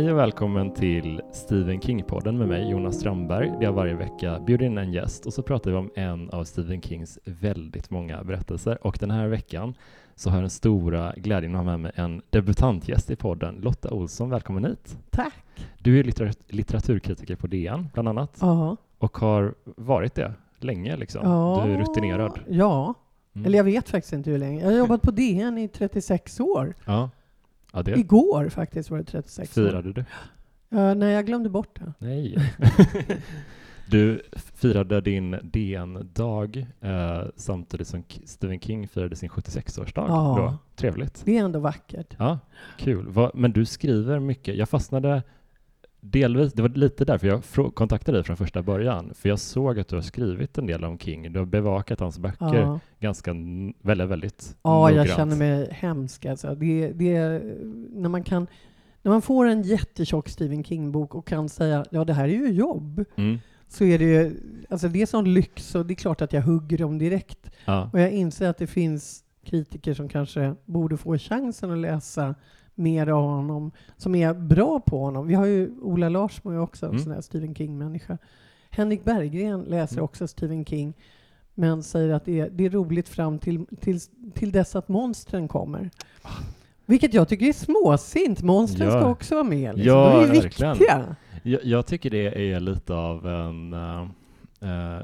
Hej och välkommen till Stephen King-podden med mig, Jonas Strandberg, där jag varje vecka bjuder in en gäst och så pratar vi om en av Stephen Kings väldigt många berättelser. Och den här veckan så har jag den stora glädjen att ha med mig en debutantgäst i podden, Lotta Olsson. Välkommen hit! Tack! Du är litter litteraturkritiker på DN, bland annat, Ja. och har varit det länge. Liksom. ja. Du är rutinerad. Ja, Mm. eller jag vet faktiskt inte hur länge. Jag har jobbat på DN i 36 år. Ja, ja det Igår faktiskt var det 36 år. firade du. Ja, nej, jag glömde bort det. Nej. du firade din DN-dag eh, samtidigt som Stephen King firade sin 76-årsdag. Ja. Då. Trevligt. Det är ändå vackert. Ja, kul. Va, men du skriver mycket. Jag fastnade delvis, det var lite därför jag kontaktade dig från första början, för jag såg att du har skrivit en del om King. Du har bevakat hans böcker Ja, ganska, väldigt, väldigt ja jag noggrant. känner mig hemsk alltså. Det, det är, när, man kan, när man får en jättetjock Stephen King-bok och kan säga ja det här är ju jobb, Mm. så är det ju, alltså det är sån lyx och det är klart att jag hugger dem direkt. Ja. Och jag inser att det finns kritiker som kanske borde få chansen att läsa mer av honom, som är bra på honom. Vi har ju Ola Larsmo är också en Mm. sån där Stephen King-människa. Henrik Berggren läser Mm. också Stephen King, men säger att det är, det är roligt fram till, till, till dess att monstren kommer. Vilket jag tycker är småsint. Monstren Ja. ska också vara med. Liksom. Ja, De är ju verkligen. viktiga. Jag, jag tycker det är lite av en... eh,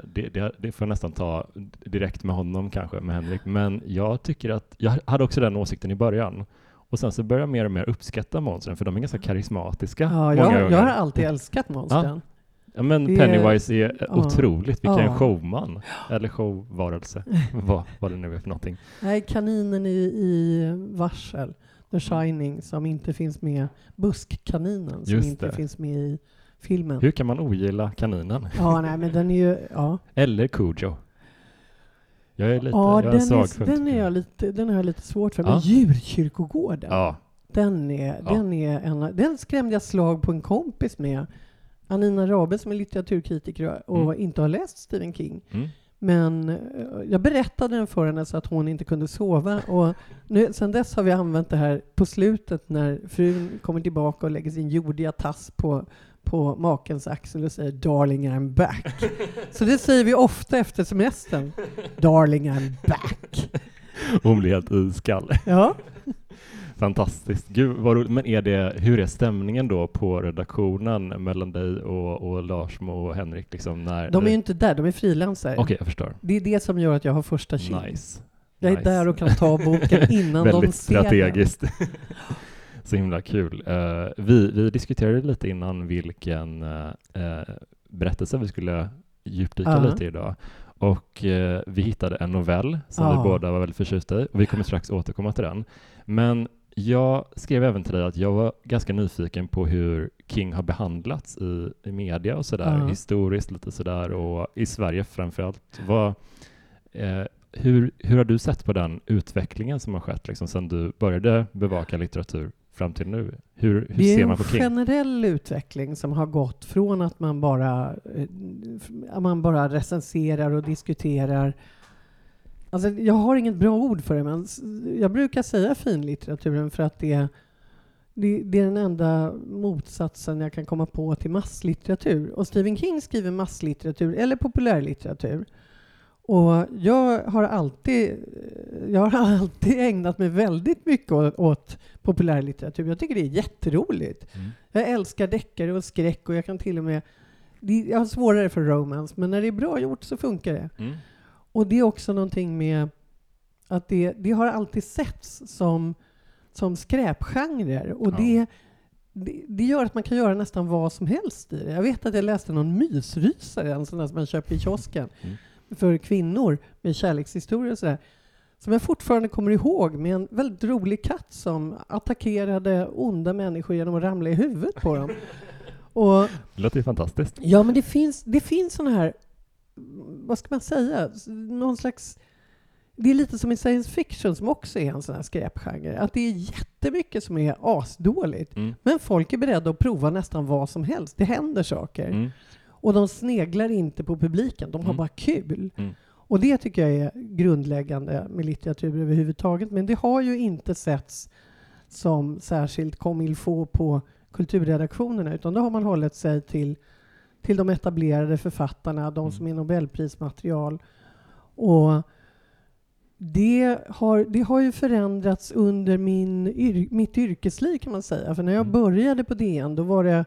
det, det, det får jag nästan ta direkt med honom kanske, med Henrik. Men jag tycker att... Jag hade också den åsikten i början. Och sen så börjar jag mer och mer uppskatta monstren, för de är ganska karismatiska. Ja, jag, jag har alltid älskat monstren. ja, men det är- Pennywise är ja. otroligt. Vilken Ja. showman. Eller showvarelse. vad, vad det nu är för någonting. Nej, kaninen i, i Varsel, The Shining, som inte finns med. Buskkaninen som Just inte det. finns med i filmen. Hur kan man ogilla kaninen? Ja, nej, men den är ju... Ja, Eller Cujo. Jag är lite... ja jag är den, är, den, är jag lite, den har jag lite svårt för. Men Ja. djurkyrkogården, Ja, den, är, Ja. den, är en, den skrämde jag slag på en kompis med. Anina Rabe som är litteraturkritiker och Mm. inte har läst Stephen King. mm. Men eh, jag berättade den för henne så att hon inte kunde sova. Och nu, sen dess har vi använt det här på slutet när frun kommer tillbaka och lägger sin jordiga tass på, på makens axel och säger ”Darling, I'm back”. Så det säger vi ofta efter semestern. ”Darling, I'm back”. Hon blir helt iskall. Ja. Fantastiskt. Gud, vad roligt. Men är det, hur är stämningen då på redaktionen mellan dig och, och Lars och Henrik? Liksom när, De är ju inte där, de är frilansare. Okej, jag förstår. Det är det som gör att jag har första tjing. Nice. Jag är nice. där och kan ta boken innan de Väldigt ser den. strategiskt. Så himla kul. Eh, vi, vi diskuterade lite innan vilken uh, berättelse vi skulle djupdyka Ja. lite i idag. Och eh, vi hittade en novell som Ja. vi båda var väldigt förtjusta i och vi kommer strax återkomma till den. Men jag skrev även till dig att jag var ganska nyfiken på hur King har behandlats i, i media och sådär, Ja. historiskt lite sådär och i Sverige framförallt. Vad, hur, hur har du sett på den utvecklingen som har skett liksom, sedan du började bevaka litteratur fram till nu? Hur, hur Det är ser en man på King? generell utveckling som har gått från att man bara, eh, att man bara recenserar och diskuterar. Alltså, jag har inget bra ord för det, men jag brukar säga finlitteraturen för att det, det, det är den enda motsatsen jag kan komma på till masslitteratur. Och Stephen King skriver masslitteratur, eller populärlitteratur. Och jag har alltid, jag har alltid ägnat mig väldigt mycket åt, åt populärlitteratur. Jag tycker det är jätteroligt. Mm. Jag älskar deckare och skräck och jag kan till och med... det- Jag har svårare för romance, men när det är bra gjort så funkar det. Mm. Och det är också någonting med att det, det har alltid setts som, som skräpgenrer. Och Ja. det, det, det gör att man kan göra nästan vad som helst i det. Jag vet att jag läste någon mysrysare, en sån där som man köper i kiosken, Mm. För kvinnor med kärlekshistorier och sådär. Som jag fortfarande kommer ihåg med en väldigt rolig katt som attackerade onda människor genom att ramla i huvudet på dem. Och Det låter ju fantastiskt. Ja, men det finns, det finns sådana här, vad ska man säga, någon slags... Det är lite som i science fiction som också är en sån här skräpgenre. Att det är jättemycket som är asdåligt. Mm. Men folk är beredda att prova nästan vad som helst. Det händer saker. Mm. Och de sneglar inte på publiken, de har Mm. bara kul. Mm. Och det tycker jag är grundläggande med litteratur överhuvudtaget. Men det har ju inte setts som särskilt comme il faut på kulturredaktionerna, utan då har man hållit sig till, till de etablerade författarna, de som är Nobelprismaterial. Och det har, det har ju förändrats under min, yr, mitt yrkesliv kan man säga. För när jag Mm. började på DN, då var det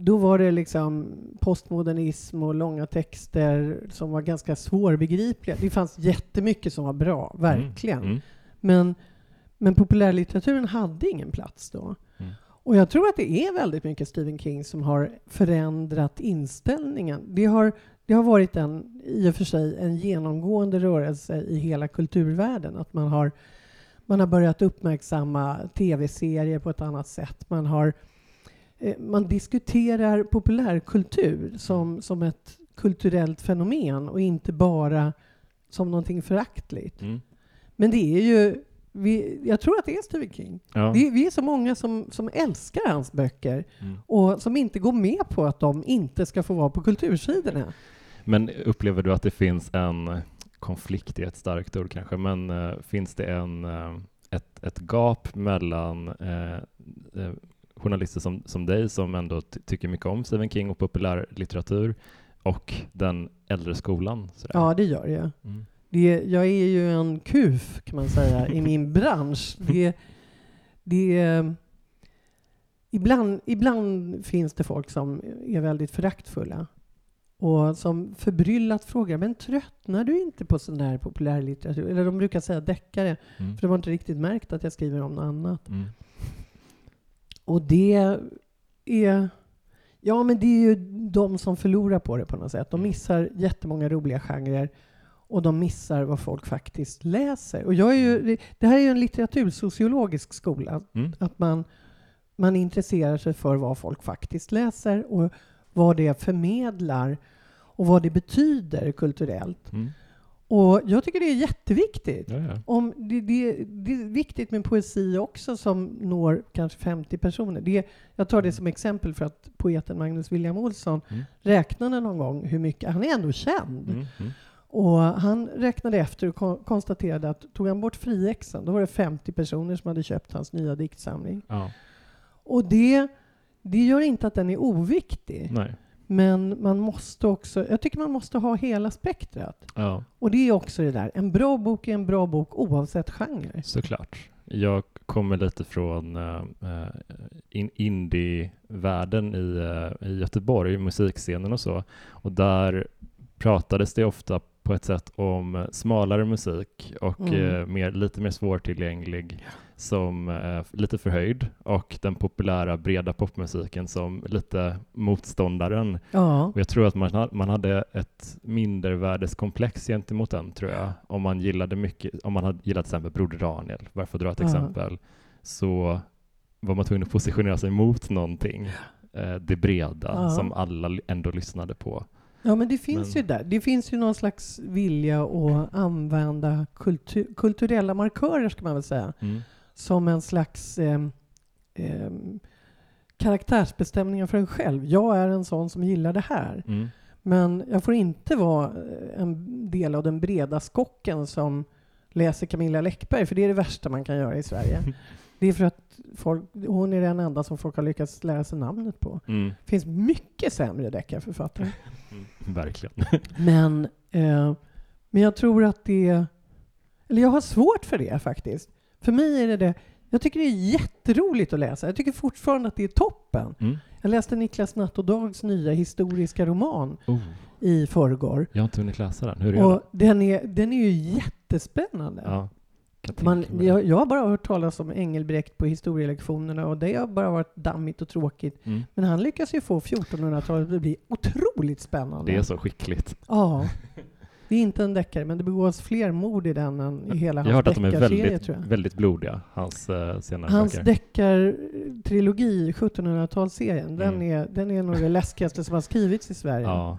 då var det liksom postmodernism och långa texter som var ganska svårbegripliga. Det fanns jättemycket som var bra, verkligen. Mm. Men, men populärlitteraturen hade ingen plats då. Mm. Och jag tror att det är väldigt mycket Stephen King som har förändrat inställningen. Det har, det har varit en, i och för sig en genomgående rörelse i hela kulturvärlden. Att man har, man har börjat uppmärksamma tv-serier på ett annat sätt. Man, har, man diskuterar populärkultur som, som ett kulturellt fenomen och inte bara som någonting föraktligt. Mm. Men det är ju, vi, jag tror att det är Stephen King. Ja. Det, vi är så många som, som älskar hans böcker Mm. och som inte går med på att de inte ska få vara på kultursidorna. Men upplever du att det finns en konflikt, är ett starkt ord kanske, men eh, finns det en, eh, ett, ett gap mellan eh, eh, journalister som, som dig, som ändå ty- tycker mycket om Stephen King och populärlitteratur, och den äldre skolan? Sådär? Ja, det gör jag. Mm. Det, jag är ju en kuf, kan man säga, i min bransch. Det, det, ibland, ibland finns det folk som är väldigt föraktfulla och som förbryllat frågar men tröttnar du inte på sån där populärlitteratur? Eller de brukar säga deckare, Mm. för de har inte riktigt märkt att jag skriver om något annat. Mm. Och det är... Ja, men det är ju de som förlorar på det på något sätt. De Mm. missar jättemånga roliga genrer och de missar vad folk faktiskt läser. Och jag är ju, det här är ju en litteratursociologisk skola. Mm. Att man, man intresserar sig för vad folk faktiskt läser och vad det förmedlar och vad det betyder kulturellt. Mm. Och jag tycker det är jätteviktigt. Ja, ja. Om det, det, det är viktigt med poesi också som når kanske 50 personer. Det, jag tar det som exempel för att poeten Magnus William Olsson Mm. räknade någon gång hur mycket, han är ändå känd. Mm. Mm. Och han räknade efter och kon- konstaterade att tog han bort friexen, då var det 50 personer som hade köpt hans nya diktsamling. Ja. Och det, det gör inte att den är oviktig. Nej. Men man måste också, jag tycker man måste ha hela spektrat. Ja, Och det är också det där, en bra bok är en bra bok oavsett genre. såklart. Jag kommer lite från uh, in indie-världen i, eh, i Göteborg, musikscenen och så. Och där pratades det ofta på ett sätt om smalare musik och Mm. eh, mer, lite mer svårtillgänglig som eh, lite förhöjd och den populära breda popmusiken som lite motståndaren. Ja. Och jag tror att man, man hade ett mindervärdeskomplex gentemot den, tror jag. Om man gillade mycket, om man hade gillat till exempel Broder Daniel, bara för att dra ett Ja. exempel, så var man tvungen att positionera sig mot någonting, eh, det breda, Ja. som alla ändå lyssnade på. Ja, men det finns Men- ju där. Det finns ju någon slags vilja att använda kultu kulturella markörer, ska man väl säga, Mm. Som en slags ehm, ehm, karaktärsbestämningar för en själv. Jag är en sån som gillar det här. Mm. Men jag får inte vara eh, en del av den breda skocken som läser Camilla Läckberg, för det är det värsta man kan göra i Sverige. Det är för att folk, hon är den enda som folk har lyckats lära sig namnet på. Mm. Det finns mycket sämre deckarförfattare. Mm. Verkligen. Men, eh, men jag tror att det... Eller jag har svårt för det faktiskt. För mig är det det... Jag tycker det är jätteroligt att läsa. Jag tycker fortfarande att det är toppen. Mm. Jag läste Niklas Natt och Dags nya historiska roman Oh, i förrgår. jag har inte hunnit läsa den. Hur är Och den är, den är ju jättespännande. Ja, tänka Man, jag, jag har bara hört talas om Engelbrekt på historielektionerna och det har bara varit dammigt och tråkigt. Mm. Men han lyckas ju få 1400-talet att bli otroligt spännande. Det är så skickligt. Ja. Det är inte en deckare, men det begås fler mord i den än i hela Jag har hört att hans de är deckarserie, väldigt, jag. väldigt blodiga, hans uh, senare Hans deckartrilogi, 1700-talsserien, den, Mm. är, den är nog det läskigaste som har skrivits i Sverige. Ja.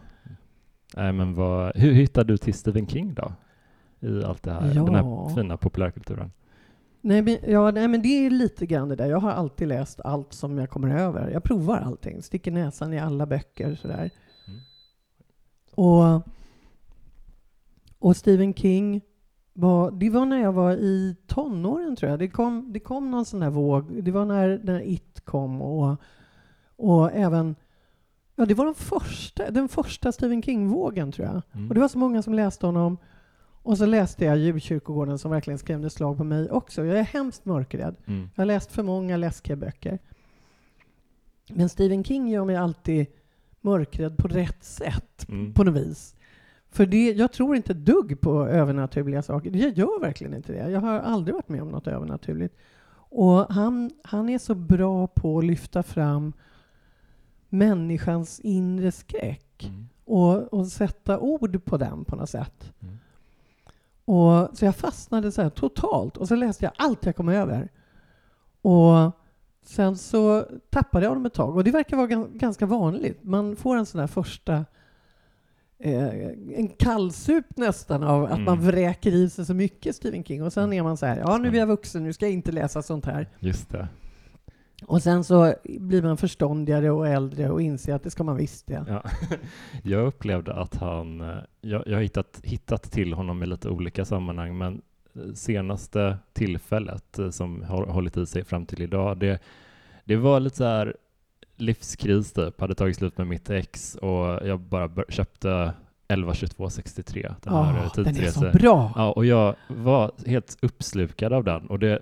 Nej, men vad, hur hittade du till Stephen King då? I allt det här, Ja. den här fina populärkulturen. Nej, men, ja, nej, men det är lite grann det där. Jag har alltid läst allt som jag kommer över. Jag provar allting, sticker näsan i alla böcker sådär. Mm. Och, och Stephen King var, det var när jag var i tonåren, tror jag. Det kom, det kom någon sån där våg. Det var när, när It kom och, och även... Ja, det var den första, den första Stephen King-vågen, tror jag. Mm. Och det var så många som läste honom. Och så läste jag Djurkyrkogården som verkligen skrämde slag på mig också. Jag är hemskt mörkrädd. Mm. Jag har läst för många läskiga böcker. Men Stephen King gör mig alltid mörkrädd på rätt sätt, Mm. på något vis. För det, jag tror inte dugg på övernaturliga saker. Jag gör verkligen inte det. Jag har aldrig varit med om något övernaturligt. Och han, han är så bra på att lyfta fram människans inre skräck Mm. och, och sätta ord på den på något sätt. Mm. Och, så jag fastnade så här totalt och så läste jag allt jag kom över. Och sen så tappade jag dem ett tag och det verkar vara gan- ganska vanligt. Man får en sån där första eh, en kallsup nästan av att Mm. man vräker i sig så mycket Stephen King och sen är man så här, ja nu är jag vuxen, nu ska jag inte läsa sånt här. Just det. Och sen så blir man förståndigare och äldre och inser att det ska man visst ja. Ja. Jag upplevde att han, eh, jag, jag har hittat, hittat till honom i lite olika sammanhang, men eh, senaste tillfället eh, som har hållit i sig fram till idag, det, det var lite så här livskris typ, hade tagit slut med mitt ex och jag bara köpte 112263, den här Ja, eh, den är så bra! Ja, och jag var helt uppslukad av den och det,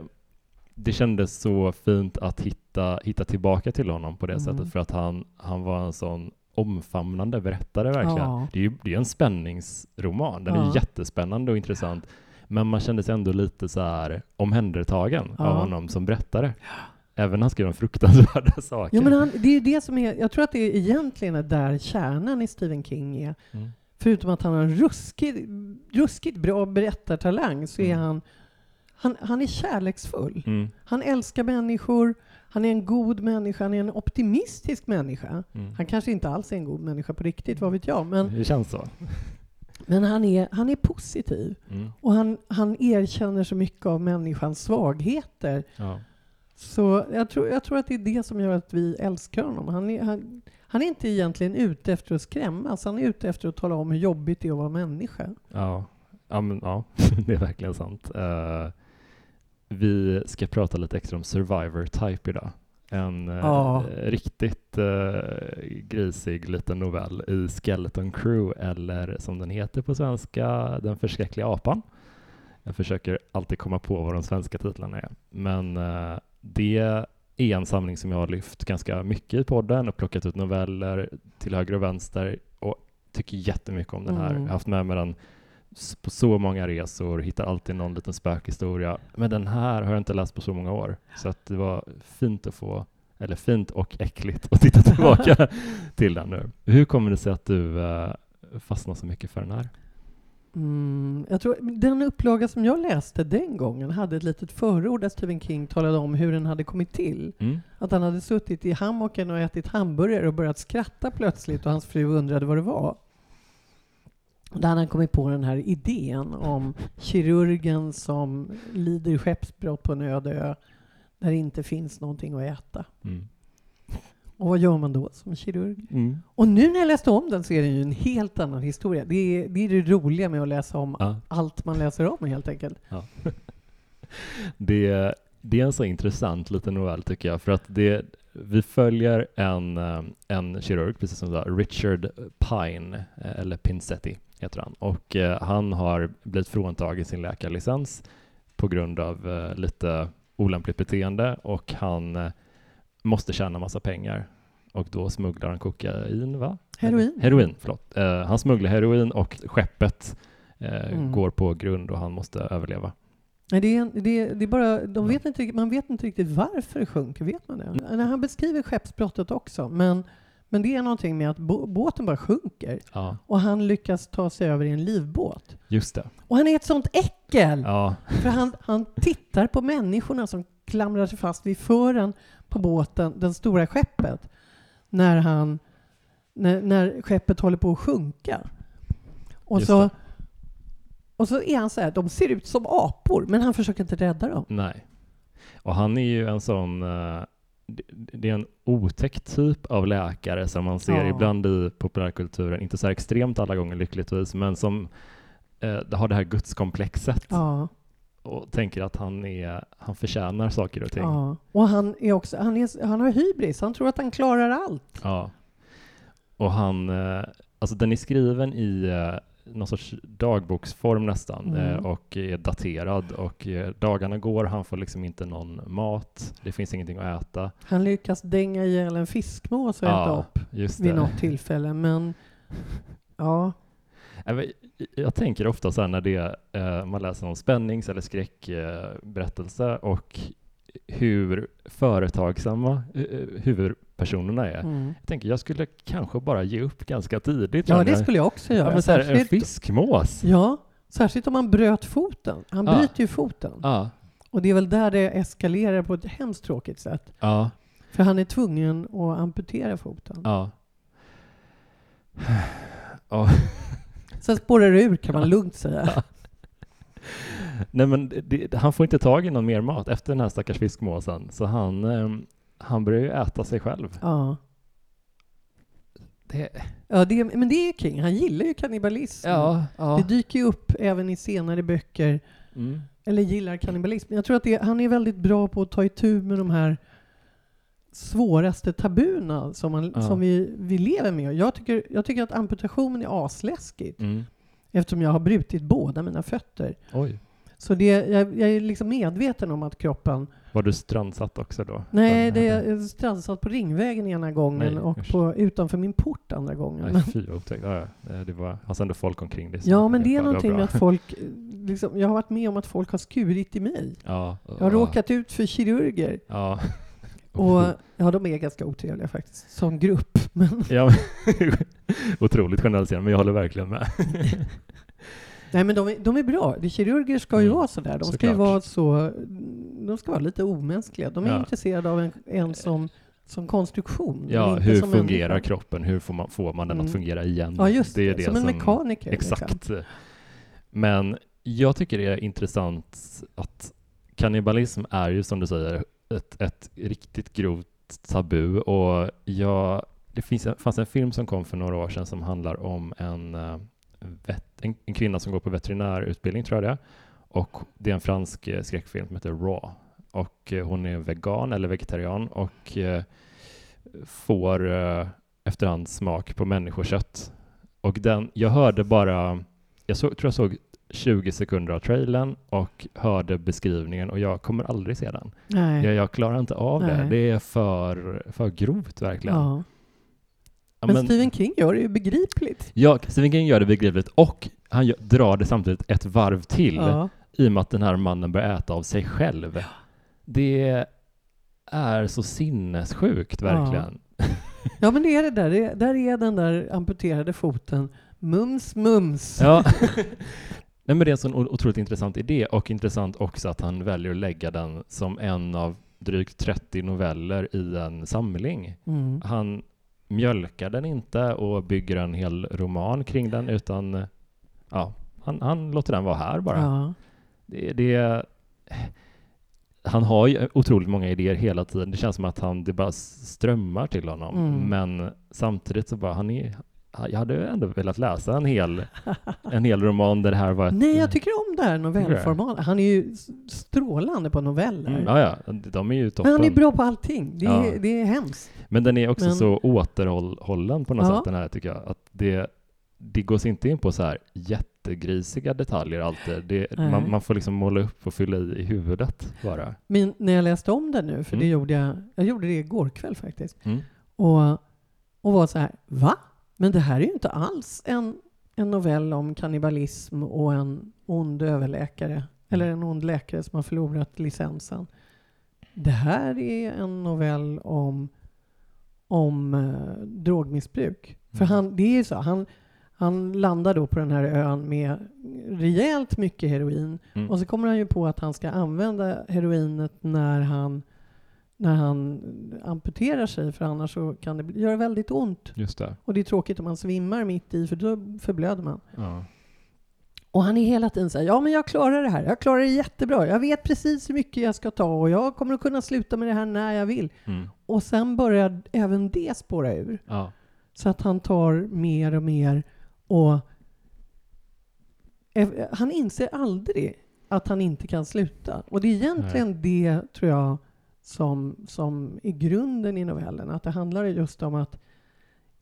det kändes så fint att hitta, hitta tillbaka till honom på det Mm. sättet för att han, han var en sån omfamnande berättare verkligen. Ja. Det är ju det är en spänningsroman, den är Ja. jättespännande och intressant. Men man kände sig ändå lite så här omhändertagen av honom som berättare. Även han skrev om fruktansvärda saker. Jo, men han, det är det som är, jag tror att det är egentligen är där kärnan i Stephen King är. mm. Förutom att han har en ruskigt, ruskigt bra berättartalang så är Mm. han, han, han är kärleksfull. Mm. Han älskar människor, han är en god människa, han är en optimistisk människa. Mm. Han kanske inte alls är en god människa på riktigt, vad vet jag. Men, Det känns så. men han, är, han är positiv. Mm. Och han, han erkänner så mycket av människans svagheter. Ja. Så jag tror, jag tror att det är det som gör att vi älskar honom. Han är, han, han är inte egentligen ute efter att skrämmas, han är ute efter att tala om hur jobbigt det är att vara människa. Ja, ja, men, ja det är verkligen sant. Eh, vi ska prata lite extra om Survivor Type idag. En eh, Ja. riktigt uh, grisig liten novell i Skeleton Crew, eller som den heter på svenska, Den förskräckliga apan. Jag försöker alltid komma på vad de svenska titlarna är. Men det är en samling som jag har lyft ganska mycket i podden och plockat ut noveller till höger och vänster och tycker jättemycket om den här. Mm. Jag har haft med mig den på så många resor, hittar alltid någon liten spökhistoria. Men den här har jag inte läst på så många år, så att det var fint att få, eller fint och äckligt att titta tillbaka till den nu. Hur kommer det sig att du eh, fastnar så mycket för den här? Mm, jag tror, den upplaga som jag läste den gången hade ett litet förord där Stephen King talade om hur den hade kommit till. Mm. Att han hade suttit i hammocken och ätit hamburgare och börjat skratta plötsligt och hans fru undrade vad det var. Där hade han kommit på den här idén om kirurgen som lider skeppsbrott på en öde ö där det inte finns någonting att äta. Mm. Och vad gör man då som kirurg? Mm. Och nu när jag läste om den så är det ju en helt annan historia. Det är det, är det roliga med att läsa om Ja. allt man läser om helt enkelt. Det, det är en så intressant liten novell tycker jag, för att det, vi följer en, eh, en kirurg, precis som du sa, Richard Pine, eh, eller Pinsetti heter han, och eh, han har blivit fråntagen sin läkarlicens på grund av lite olämpligt beteende och han måste tjäna massa pengar och då smugglar han kokain, va? Heroin. Heroin, förlåt. Eh, han smugglar heroin och skeppet eh, Mm. går på grund och han måste överleva. Nej, det är, det är, det är bara, de vet inte, man vet inte riktigt varför det sjunker, vet man det? När han beskriver skeppsbrottet också, men, men det är någonting med att bå, båten bara sjunker Ja, och han lyckas ta sig över i en livbåt. just det. Och han är ett sånt äckel! Ja, För han, han tittar på människorna som klamrar sig fast vid fören på båten, det stora skeppet, när, han, när, när skeppet håller på att sjunka. Och Just så, det. och så är han så här, de ser ut som apor, men han försöker inte rädda dem. nej. Och han är ju en sån, eh, det, är en otäck typ av läkare som man ser Ja. ibland i populärkulturen, inte så extremt alla gånger lyckligtvis, men som eh, har det här gudskomplexet Ja, och tänker att han, är, han förtjänar saker och ting. ja. Och han, är också, han, är, han har hybris, han tror att han klarar allt. Ja. Och han, eh, alltså den är skriven i eh, någon sorts dagboksform nästan Mm. eh, och är daterad och dagarna går, han får liksom inte någon mat, det finns ingenting att äta. Han lyckas dänga ihjäl en fiskmås och äta Ja, upp just vid något tillfälle, men ja, Jag, tänker ofta så här när det, eh, man läser någon spännings eller skräckberättelse och hur företagsamma eh, huvudpersonerna är. mm. Jag tänker jag skulle kanske bara ge upp ganska tidigt. ja det skulle jag också göra. ja, här, en Särskilt- fiskmås. Ja, särskilt om man bröt foten. Han Ja. bryter ju foten. Ja, Och det är väl där det eskalerar på ett hemskt tråkigt sätt. ja, För han är tvungen att amputera foten. ja. Sen spårar det ur kan man lugnt säga. Nej men det, han får inte tag i någon mer mat efter den här stackars fiskmåsen, så han, ehm, han börjar ju äta sig själv. Ja. Det, Ja, det, men det är King. Han gillar ju kannibalism. ja, ja. Det dyker ju upp även i senare böcker. Mm. Eller gillar kannibalism. Jag tror att det, han är väldigt bra på att ta itu med de här svåraste tabuna som, man, Ja. som vi, vi lever med. Jag tycker, jag tycker att amputationen är asläskigt Mm. eftersom jag har brutit båda mina fötter. Oj. Så det, jag, jag är liksom medveten om att kroppen... Var du strandsatt också då? Nej, det är strandsatt på Ringvägen ena gången Nej, och på, utanför min port andra gången. Nej, fy otäckt. Ja, ja. Eh, Det var, fanns ändå folk omkring dig. Ja, men det är någonting med att folk... eh, Liksom, jag har varit med om att folk har skurit i mig. Ja. Jag har råkat ut för kirurger. Och ja, de är ganska otrevliga faktiskt, som grupp. Men, ja otroligt generaliserande, men jag håller verkligen med. nej, men de är, de är bra. De kirurger ska ju Mm, vara sådär. De ska ju såklart. vara så... De ska vara lite omänskliga. De är Ja. intresserade av en, en som, som konstruktion. Ja, hur som fungerar människa. kroppen? Hur får man, får man den Mm. att fungera igen? Ja, just det. är det som en mekaniker. liksom. Exakt. Men jag tycker det är intressant att kannibalism är ju som du säger ett, ett riktigt grovt tabu och jag, det finns, fanns en film som kom för några år sedan som handlar om en, eh, vet, en, en kvinna som går på veterinärutbildning tror jag det är. och det är en fransk eh, skräckfilm som heter Raw och eh, hon är vegan eller vegetarian och får efterhand smak på människokött. Och den, jag hörde bara, jag så, tror jag såg 20 sekunder av trailern och hörde beskrivningen och jag kommer aldrig se den. Nej. Jag, jag klarar inte av det. Nej. Det är för, för grovt verkligen. ja. Ja, Men, Stephen King gör det ju begripligt. Ja, Stephen King gör det begripligt och han gör, drar det samtidigt ett varv till Ja. i och med att den här mannen börjar äta av sig själv. Det är så sinnessjukt verkligen. ja, men det är det där. Det, där är den där amputerade foten. Mums, mums. Ja. Nej, men det är en sån otroligt intressant idé och intressant också att han väljer att lägga den som en av drygt 30 noveller i en samling. Mm. Han mjölkar den inte och bygger en hel roman kring den utan ja, han, han låter den vara här bara. Ja. Det, det, han har ju otroligt många idéer hela tiden. Det känns som att han, det bara strömmar till honom. Mm. Men samtidigt så bara, han är, jag hade ändå velat läsa en hel, en hel roman där det här var ett... Nej, jag tycker om det här novellformatet. Han är ju strålande på noveller. Mm, ja, ja, de är ju toppen. Men han är bra på allting. Det är, Ja. det är hemskt. Men den är också Men- så återhållen på något Ja. sätt den här tycker jag. Att det, det går sig inte in på så här jättegrisiga detaljer alltid. Det, man, man får liksom måla upp och fylla i i huvudet bara. Men när jag läste om den nu, för Mm. det gjorde jag, jag gjorde det igår kväll faktiskt, Mm. och, och var så här, va? Men det här är ju inte alls en, en novell om kannibalism och en ond överläkare, eller en ond läkare som har förlorat licensen. Det här är en novell om, om eh, drogmissbruk. För Mm. han, det är ju så, han, han landar då på den här ön med rejält mycket heroin Mm. och så kommer han ju på att han ska använda heroinet när han, när han amputerar sig, för annars så kan det göra väldigt ont. Just det. Och det är tråkigt om man svimmar mitt i, för då förblöder man. Ja. Och han är hela tiden så här, ja men jag klarar det här, jag klarar det jättebra, jag vet precis hur mycket jag ska ta och jag kommer att kunna sluta med det här när jag vill. Mm. Och sen börjar även det spåra ur. Ja. Så att han tar mer och mer och eh, han inser aldrig att han inte kan sluta. Och det är egentligen det, tror jag, som, som är grunden i novellen. Att det handlar just om att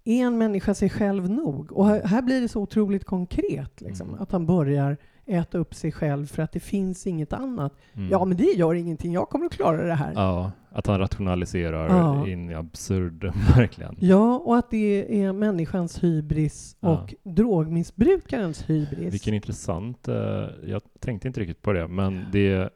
är en människa sig själv nog? Och här, här blir det så otroligt konkret. Liksom, Mm. Att han börjar äta upp sig själv för att det finns inget annat. Mm. Ja, men det gör ingenting. Jag kommer att klara det här. Ja, att han rationaliserar Ja. in i absurdum, verkligen. Ja, och att det är människans hybris Ja. och drogmissbrukarens hybris. Vilken intressant, eh, jag tänkte inte riktigt på det, men det,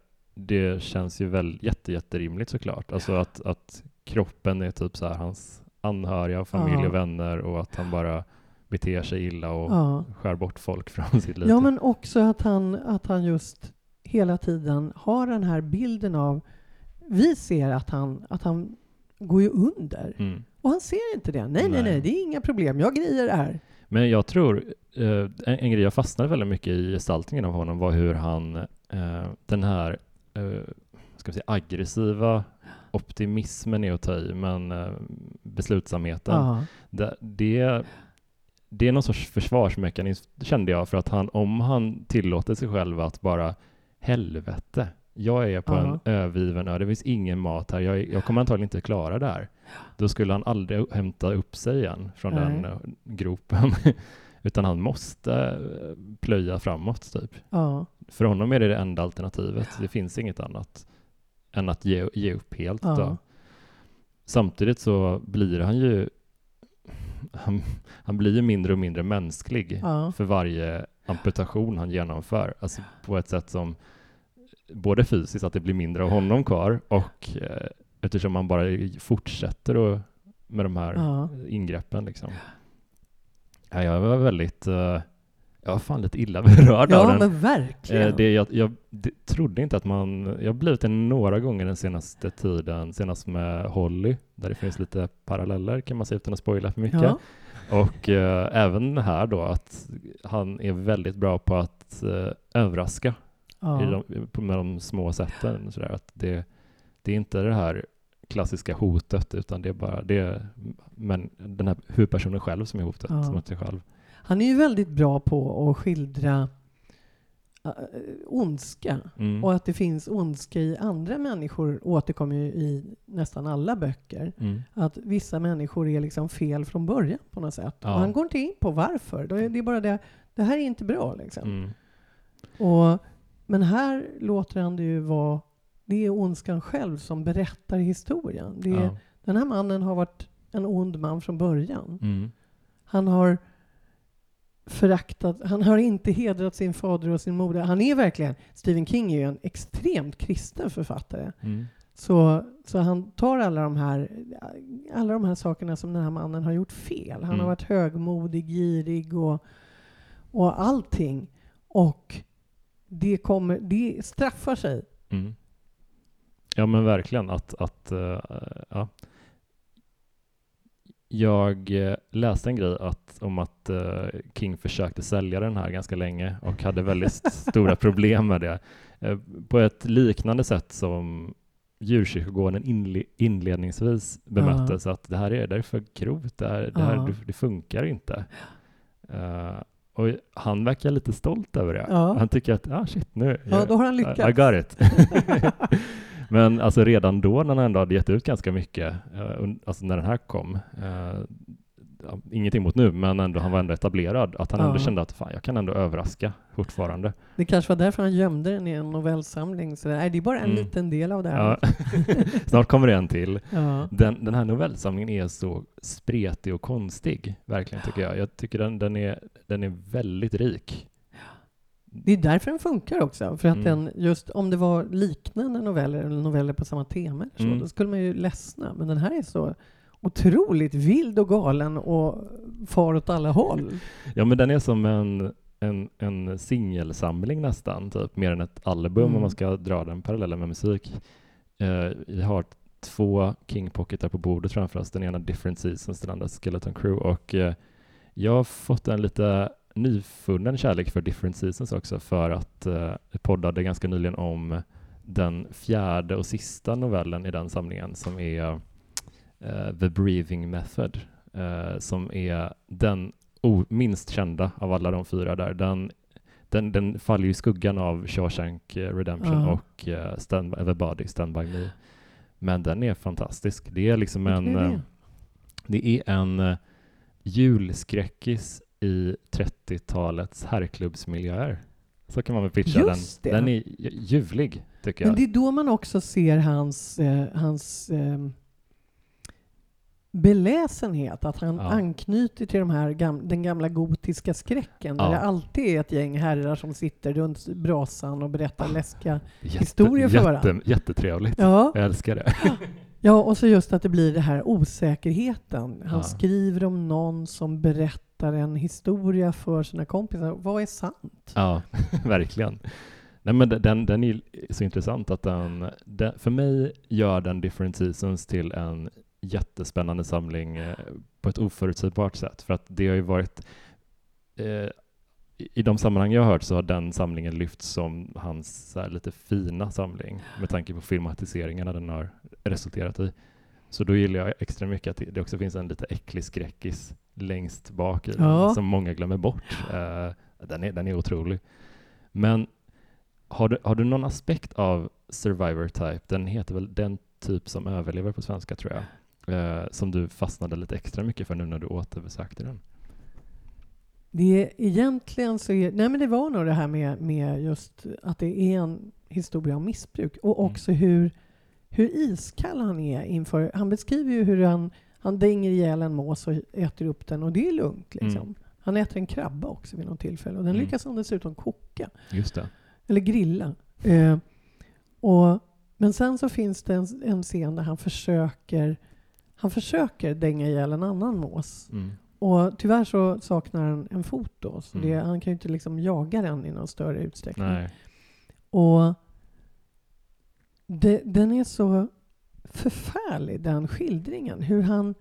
det känns ju väl jätte, jätterimligt såklart. Alltså att, att kroppen är typ så här hans anhöriga, familj Ja. och vänner och att han bara beter sig illa och Ja. skär bort folk från sitt liv. ja, men också att han, att han just hela tiden har den här bilden av... Vi ser att han, att han går ju under. Mm. Och han ser inte det. Nej, nej, Nej. nej, det är inga problem. Jag grejer det här. Men jag tror, eh, en, en grej jag fastnade väldigt mycket i gestaltningen av honom var hur han, eh, den här, eh, ska säga, aggressiva optimismen är att ta i, men eh, beslutsamheten, Ja. det, det, det är någon sorts försvarsmekanism, kände jag, för att han, om han tillåter sig själv att bara, helvete, jag är på Ja. en övergiven ö, det finns ingen mat här, jag, jag kommer antagligen inte klara det här. Då skulle han aldrig hämta upp sig igen från Nej. den eh, gropen. Utan han måste eh, plöja framåt, typ. Ja. För honom är det det enda alternativet. Det finns inget annat än att ge, ge upp helt. Ja. Samtidigt så blir han ju han, han blir ju mindre och mindre mänsklig Ja. för varje amputation han genomför. Alltså på ett sätt som både fysiskt, att det blir mindre av honom kvar och eh, eftersom han bara fortsätter och, med de här Ja. ingreppen. Liksom. Ja, jag var väldigt, eh, jag var fan lite illa berörd av Ja, den. men verkligen. Eh, Det, jag, jag det, trodde inte att man... Jag har blivit det några gånger den senaste tiden, senast med Holly, där det finns lite paralleller kan man säga utan att spoila för mycket. Ja. Och eh, även här då att han är väldigt bra på att eh, överraska Ja. i de, med de små sätten. Så där, att det, det är inte det här klassiska hotet utan det är bara det, men den här huvudpersonen själv som är hotet Ja. mot sig själv. Han är ju väldigt bra på att skildra äh, ondska. Mm. Och att det finns ondska i andra människor återkommer ju i nästan alla böcker. Mm. Att vissa människor är liksom fel från början på något sätt. Ja. Och han går inte in på varför. Är Det är bara det, det här är inte bra liksom. Mm. Och, men här låter han det ju vara, det är ondskan själv som berättar historien. Det är, Ja. Den här mannen har varit en ond man från början. Mm. Han har föraktat, han har inte hedrat sin fader och sin moder. Han är verkligen, Stephen King är ju en extremt kristen författare. Mm. Så, så han tar alla de, här, alla de här sakerna som den här mannen har gjort fel. Han Mm. har varit högmodig, girig och, och allting. Och det, kommer, det straffar sig. Mm. Ja men verkligen att, att eh, ja. Jag eh, läste en grej att, om att eh, King försökte sälja den här ganska länge och hade väldigt stora problem med det. Eh, på ett liknande sätt som djurkyrkogården inle inledningsvis bemöttes att det här är, det här är för grovt, det, här, det, här, Ja. det, det funkar inte. Och han verkar lite stolt över det. Ja. Han tycker att, ah shit nu, Ja, då har han lyckats. I got it. Men alltså redan då när han ändå hade gett ut ganska mycket, eh, alltså när den här kom, eh, ingenting mot nu, men ändå han var ändå etablerad, att han ändå Ja. kände att fan, jag kan ändå överraska fortfarande. Det kanske var därför han gömde den i en novellsamling. Så nej, det är bara en Mm. liten del av det här. Ja. Snart kommer det en till. Ja. Den, den här novellsamlingen är så spretig och konstig, verkligen tycker jag. Jag tycker den, den, är, den är väldigt rik. Det är därför den funkar också. För att Mm. den, just om det var liknande noveller, eller noveller på samma tema, så, Mm. då skulle man ju ledsna. Men den här är så otroligt vild och galen och far åt alla håll. Ja, men den är som en, en, en singelsamling nästan, typ, mer än ett album Mm. om man ska dra den parallellen med musik. Eh, vi har två King Pocketar på bordet framför oss, den ena Different Seasons, den andra Skeleton Crew och eh, jag har fått en lite nyfunnen kärlek för Different Seasons också för att eh, poddade ganska nyligen om den fjärde och sista novellen i den samlingen som är eh, The Breathing Method eh, som är den o- minst kända av alla de fyra där. Den, den, den faller ju i skuggan av Shawshank eh, Redemption Ja. och uh, Stand, The Body, Stand By Me. Men den är fantastisk. Det är liksom en, är eh, det? det är en uh, julskräckis i 30-talets herrklubbsmiljöer. Så kan man väl pitcha Just den. det. Den är ju- ljuvlig, tycker Men jag. det är då man också ser hans, eh, hans eh, beläsenhet, att han Ja. anknyter till de här gam- den gamla gotiska skräcken, där Ja. det alltid är ett gäng herrar som sitter runt brasan och berättar Ah. läskiga... Jätte, historier för varandra. jätte, Jättetrevligt. Ja. Jag älskar det. ja, och så just att det blir det här osäkerheten. Han Ja. skriver om någon som berättar berättar en historia för sina kompisar. Vad är sant? Ja, verkligen. Nej, men den, den är så intressant att den, den, för mig gör den Different Seasons till en jättespännande samling eh, på ett oförutsägbart sätt. För att det har ju varit eh, i- de sammanhang jag har hört så har den samlingen lyfts som hans här, lite fina samling med tanke på filmatiseringarna den har resulterat i. Så då gillar jag extra mycket att det också finns en lite äcklig skräckis längst bak i den Ja. som många glömmer bort. Eh, den, är, den är otrolig. Men har du, har du någon aspekt av Survivor Type, den heter väl Den typ som överlever på svenska tror jag, eh, som du fastnade lite extra mycket för nu när du återbesökte den? Det är, egentligen så är, nej men det var nog det här med, med just att det är en historia om missbruk och Mm. också hur, hur iskall han är inför... Han beskriver ju hur han, han dänger ihjäl en mås och äter upp den och det är lugnt. Liksom. Mm. Han äter en krabba också vid något tillfälle och den Mm. lyckas han dessutom koka Just det. eller grilla. Eh, och, men sen så finns det en, en scen där han försöker han försöker dänga ihjäl en annan mås. Mm. Och tyvärr så saknar han en fot då, så det, Mm. han kan ju inte liksom jaga den i någon större utsträckning. Nej. Och det, den är så förfärlig, den skildringen. Hur han,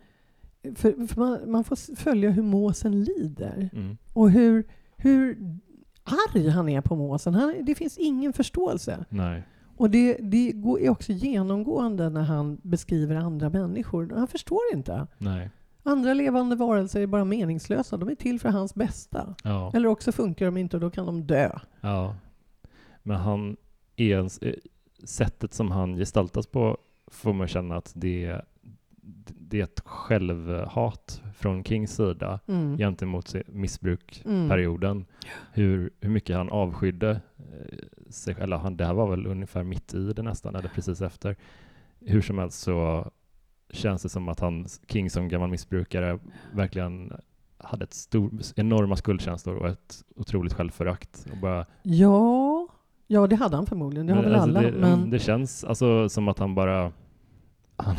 för, för man, man får följa hur måsen lider. Mm. Och hur, hur arg han är på måsen. Han, det finns ingen förståelse. Nej. Och det, det är också genomgående när han beskriver andra människor. Han förstår inte. Nej. Andra levande varelser är bara meningslösa. De är till för hans bästa. Ja. Eller också funkar de inte och då kan de dö. ja. Men han är en, eh, sättet som han gestaltas på får man känna att det, det är ett självhat från Kings sida Mm. gentemot se- Mm. Hur, hur mycket han avskydde eh, sig eller han, det här var väl ungefär mitt i det nästan, eller precis efter. Hur som helst så känns det som att han, King som gammal missbrukare, verkligen hade ett stor, enorma skuldkänslor och ett otroligt självförakt. Och bara, Ja, ja, det hade han förmodligen. Det har väl alltså, alla. det, men det känns alltså som att han bara han,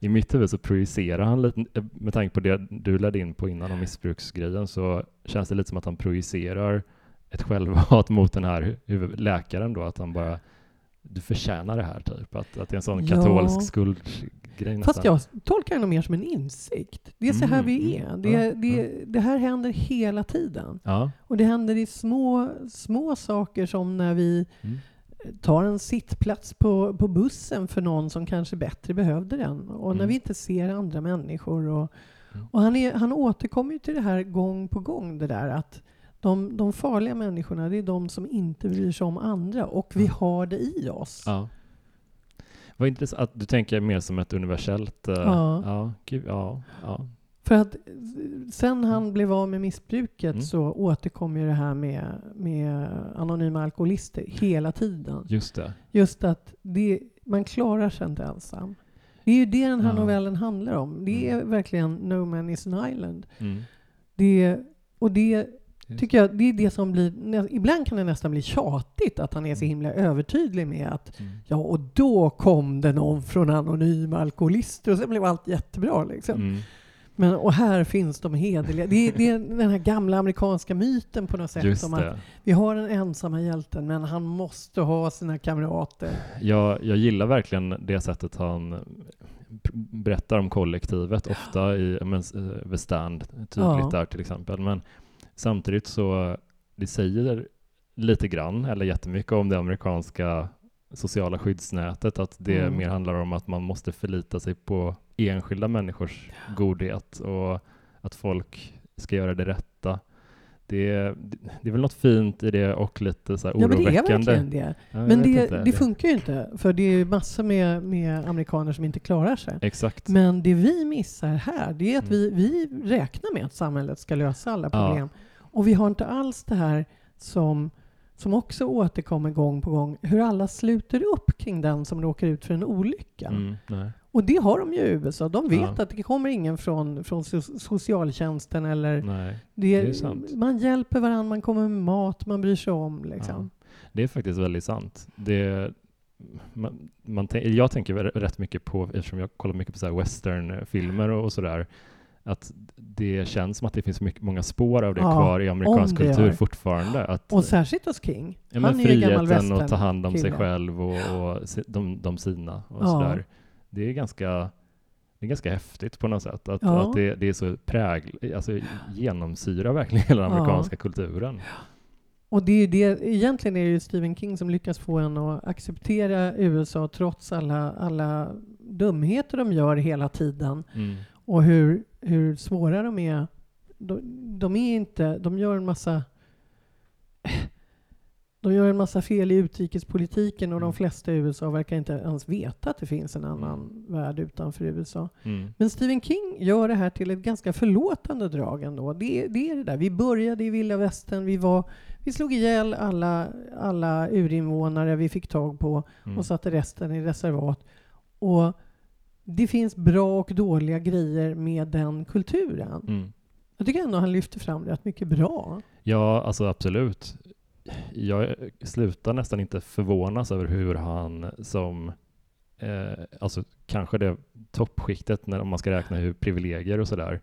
I mitt huvud så projicerar han lite, med tanke på det du ledde in på innan om missbruksgrejen, så känns det lite som att han projicerar ett självhat mot den här läkaren då, att han bara du förtjänar det här typ, att, att det är en sån Ja. katolsk skuldgrej nästan. Fast jag tolkar det mer som en insikt. Det är så här Mm, vi mm. är. Det, Ja, det, det här händer hela tiden. Ja. Och det händer i små, små saker som när vi Mm. tar en sittplats på, på bussen för någon som kanske bättre behövde den. Och när Mm. vi inte ser andra människor. Och, Mm. och han, är, han återkommer ju till det här gång på gång, det där att de, de farliga människorna, det är de som inte bryr sig om andra. Och vi har det i oss. Vad intressant att du tänker mer som ett universellt... eh, Ja. Ja, gud, ja, ja. För att eh, sen han blev av med missbruket Mm. så återkom ju det här med, med anonyma alkoholister hela tiden. Just det. Just att det, man klarar sig inte ensam. Det är ju det den här Ja. novellen handlar om. Det är Mm. verkligen No Man is an island. Mm. Det, och det. Tycker jag, det är det som blir... Ibland kan det nästan bli tjatigt att han är så Mm. himla övertydlig med att Mm. ja, och då kom det någon från anonyma alkoholister och sen blev allt jättebra. Liksom. Mm. Men, och här finns de hederliga. Det är, det är den här gamla amerikanska myten på något sätt. Just om att vi har den ensamma hjälten, men han måste ha sina kamrater. Jag, jag gillar verkligen det sättet han berättar om kollektivet, ofta i men, eh, The Stand, tydligt Ja. där till exempel. Men samtidigt så, det säger lite grann, eller jättemycket om det amerikanska sociala skyddsnätet, att det Mm. mer handlar om att man måste förlita sig på enskilda människors godhet och att folk ska göra det rätta. det, det är väl något fint i det och lite så här Ja, men det är oroväckande. verkligen det. Ja, Men det, det funkar ju inte, för det är ju massor med, med amerikaner som inte klarar sig. Exakt. Men det vi missar här, det är att Mm. vi, vi räknar med att samhället ska lösa alla Ja. Och vi har inte alls det här som, som också återkommer gång på gång, hur alla sluter upp kring den som råkar ut för en olycka. Mm. Och det har de ju i USA. De vet Ja. att det kommer ingen från, från so- socialtjänsten eller nej. det, det är sant. man hjälper varandra, man kommer med mat, man bryr sig om. Liksom. Det är faktiskt väldigt sant. Det, man, man, jag tänker rätt mycket på, eftersom jag kollar mycket på så westernfilmer och, och sådär, att det känns som att det finns mycket, många spår av det Ja, kvar i amerikansk kultur gör. fortfarande. Att, Och särskilt hos King. ja, men Han friheten att ta hand om sig kille. själv och, och de, de sina och Ja. sådär. Det är ganska det är ganska häftigt på något sätt. Att, Ja. att det, det är så prägl, alltså genomsyrar verkligen hela den amerikanska kulturen. Och det är det, egentligen är det ju Stephen King som lyckas få en att acceptera USA trots alla, alla dumheter de gör hela tiden. Mm. Och hur, hur svåra de är. De, de är inte, de gör en massa de gör en massa fel i utrikespolitiken och de Mm. flesta i USA verkar inte ens veta att det finns en annan värld utanför USA. Mm. Men Stephen King gör det här till ett ganska förlåtande drag ändå. Det, är- det är det där. Vi började i vilda västern, vi, var, vi slog ihjäl alla, alla urinvånare vi fick tag på Mm. och satte resten i reservat. Och det finns bra och dåliga grejer med den kulturen. Mm. Jag tycker ändå han lyfter fram rätt mycket bra. Ja, alltså absolut. Jag slutar nästan inte förvånas över hur han som, eh, alltså kanske det toppskiktet när om man ska räkna hur privilegier och sådär,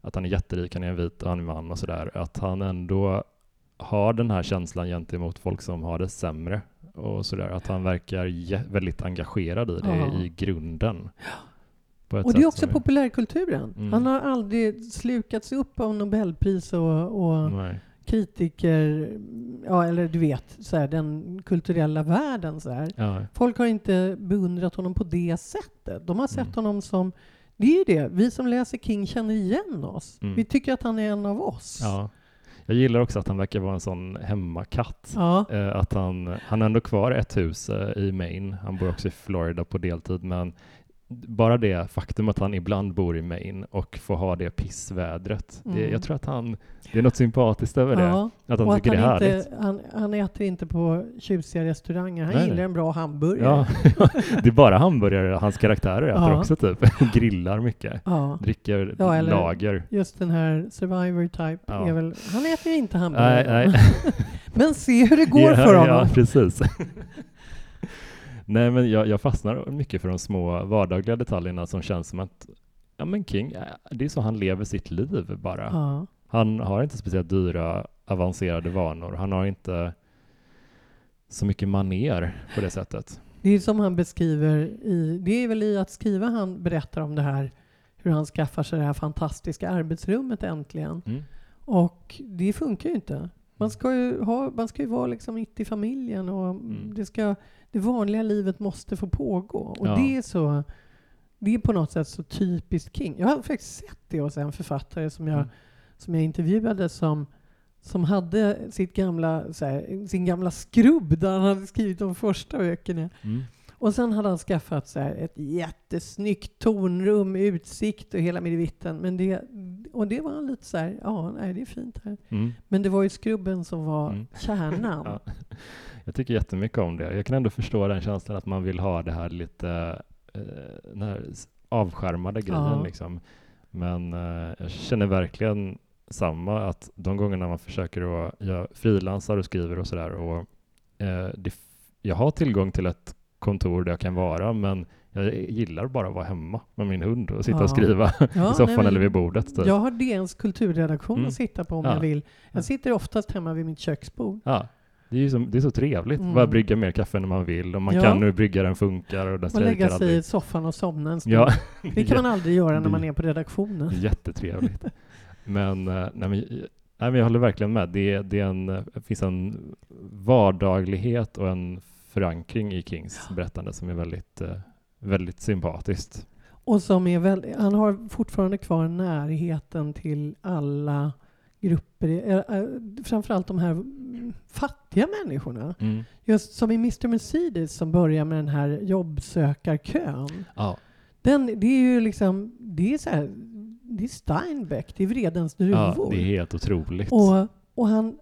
att han är jätterik, han är en vit och han är man och sådär, att han ändå har den här känslan gentemot folk som har det sämre och sådär, att han verkar väldigt engagerad i det Ja. i grunden. Och det är också populärkulturen. Mm. Han har aldrig slukats upp av Nobelpris och, och kritiker, ja eller du vet, så här, den kulturella världen. Så. Ja. Folk har inte beundrat honom på det sättet. De har sett Mm. honom som, det är ju det, vi som läser King känner igen oss. Mm. Vi tycker att han är en av oss. ja. Jag gillar också att han verkar vara en sån hemmakatt. Ja. Eh, att han, han har ändå kvar ett hus eh, i Maine. Han bor också i Florida på deltid, men bara det faktum att han ibland bor i Maine och får ha det pissvädret. Det, Mm. jag tror att han, det är något sympatiskt över det. Ja. Att han Och att tycker det är han, härligt. inte, han, han äter inte på tjusiga restauranger. Han Nej, gillar en bra hamburgare. Ja, det är bara hamburgare hans karaktärer äter Ja. också typ. Grillar mycket. Ja. Dricker Ja, lager. Just den här Survivor type Ja. är väl, han äter inte hamburgare. Nej, nej. Men se hur det går för honom. Ja, precis. Nej, men jag, jag fastnar mycket för de små vardagliga detaljerna som känns som att ja, men King, det är så han lever sitt liv bara. Ja. Han har inte speciellt dyra, avancerade vanor. Han har inte så mycket maner på det sättet. Det är som han beskriver i, det är väl i att skriva han berättar om det här, hur han skaffar sig det här fantastiska arbetsrummet äntligen. Mm. Och det funkar ju inte. Man ska ju, ha, man ska ju vara liksom mitt i familjen och Mm. det, ska, det vanliga livet måste få pågå. Och Ja. det är så det är på något sätt så typiskt King. Jag har faktiskt sett det hos en författare som jag, Mm. som jag intervjuade som, som hade sitt gamla, här, sin gamla skrubb där han hade skrivit de första böckerna. Mm. Och sen hade han skaffat så här ett jättesnyggt tornrum, utsikt och hela midvitten. Men det, och det var han lite så här, ja, nej, det är fint här. Mm. Men det var ju skrubben som var Mm. kärnan. Ja. Jag tycker jättemycket om det. Jag kan ändå förstå den känslan att man vill ha det här lite eh, den här avskärmade grejen. Ja. Liksom. Men eh, jag känner verkligen samma, att de gångerna man försöker att göra frilansar och skriver och sådär och eh, det, jag har tillgång till ett kontor där jag kan vara, men jag gillar bara att vara hemma med min hund och sitta Ja. och skriva Ja, i soffan nej, eller vid bordet. Typ. Jag har DNs kulturredaktion Mm. att sitta på om Ja. jag vill. Ja. Jag sitter oftast hemma vid mitt köksbord. Ja, det är så, det är så trevligt. Mm. Bara brygga mer kaffe när man vill och man Ja. kan nu brygga den funkar och den Och lägga sig aldrig. i soffan och somna en stund. Ja, Det kan man aldrig göra när man är på redaktionen. jättetrevligt. Men, eh, nej, men, nej, men jag håller verkligen med. Det, det, är en, det finns en vardaglighet och en förankring i Kings berättande som är väldigt, eh, väldigt sympatiskt. Och som är väldigt, han har fortfarande kvar närheten till alla grupper, eh, eh, framförallt de här fattiga människorna. Mm. Just som i Mr Mercedes som börjar med den här jobbsökarkön. Ja. Den, det är ju liksom, det är så här, det är Steinbeck, det är vredens druvor. ja, det är helt otroligt. och, och han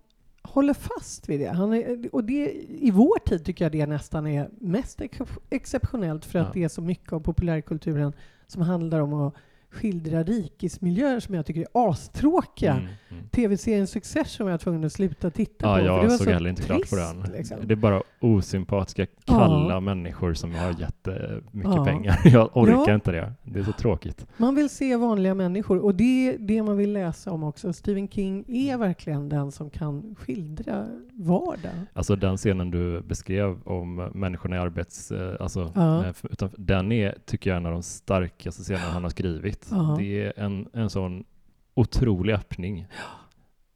håller fast vid det. Han är, och det. I vår tid tycker jag det nästan är mest ex- exceptionellt för att Ja. det är så mycket av populärkulturen som handlar om att skildra rikesmiljöer som jag tycker är astråkiga. Mm, mm. TV-serien Succession var jag tvungen att sluta titta Ja, på. för det jag var såg så heller inte klart på trist, den. liksom. Det är bara osympatiska, kalla människor som har jättemycket Ja. pengar. Jag orkar Ja. inte det. Det är så tråkigt. Man vill se vanliga människor och det är det man vill läsa om också. Stephen King är verkligen den som kan skildra vardag. Alltså den scenen du beskrev om människorna i arbets... eh, Alltså, Ja. eh, för- utan, den är, tycker jag, en av de starkaste scenerna han har skrivit. Ja. Det är en, en sån otrolig öppning.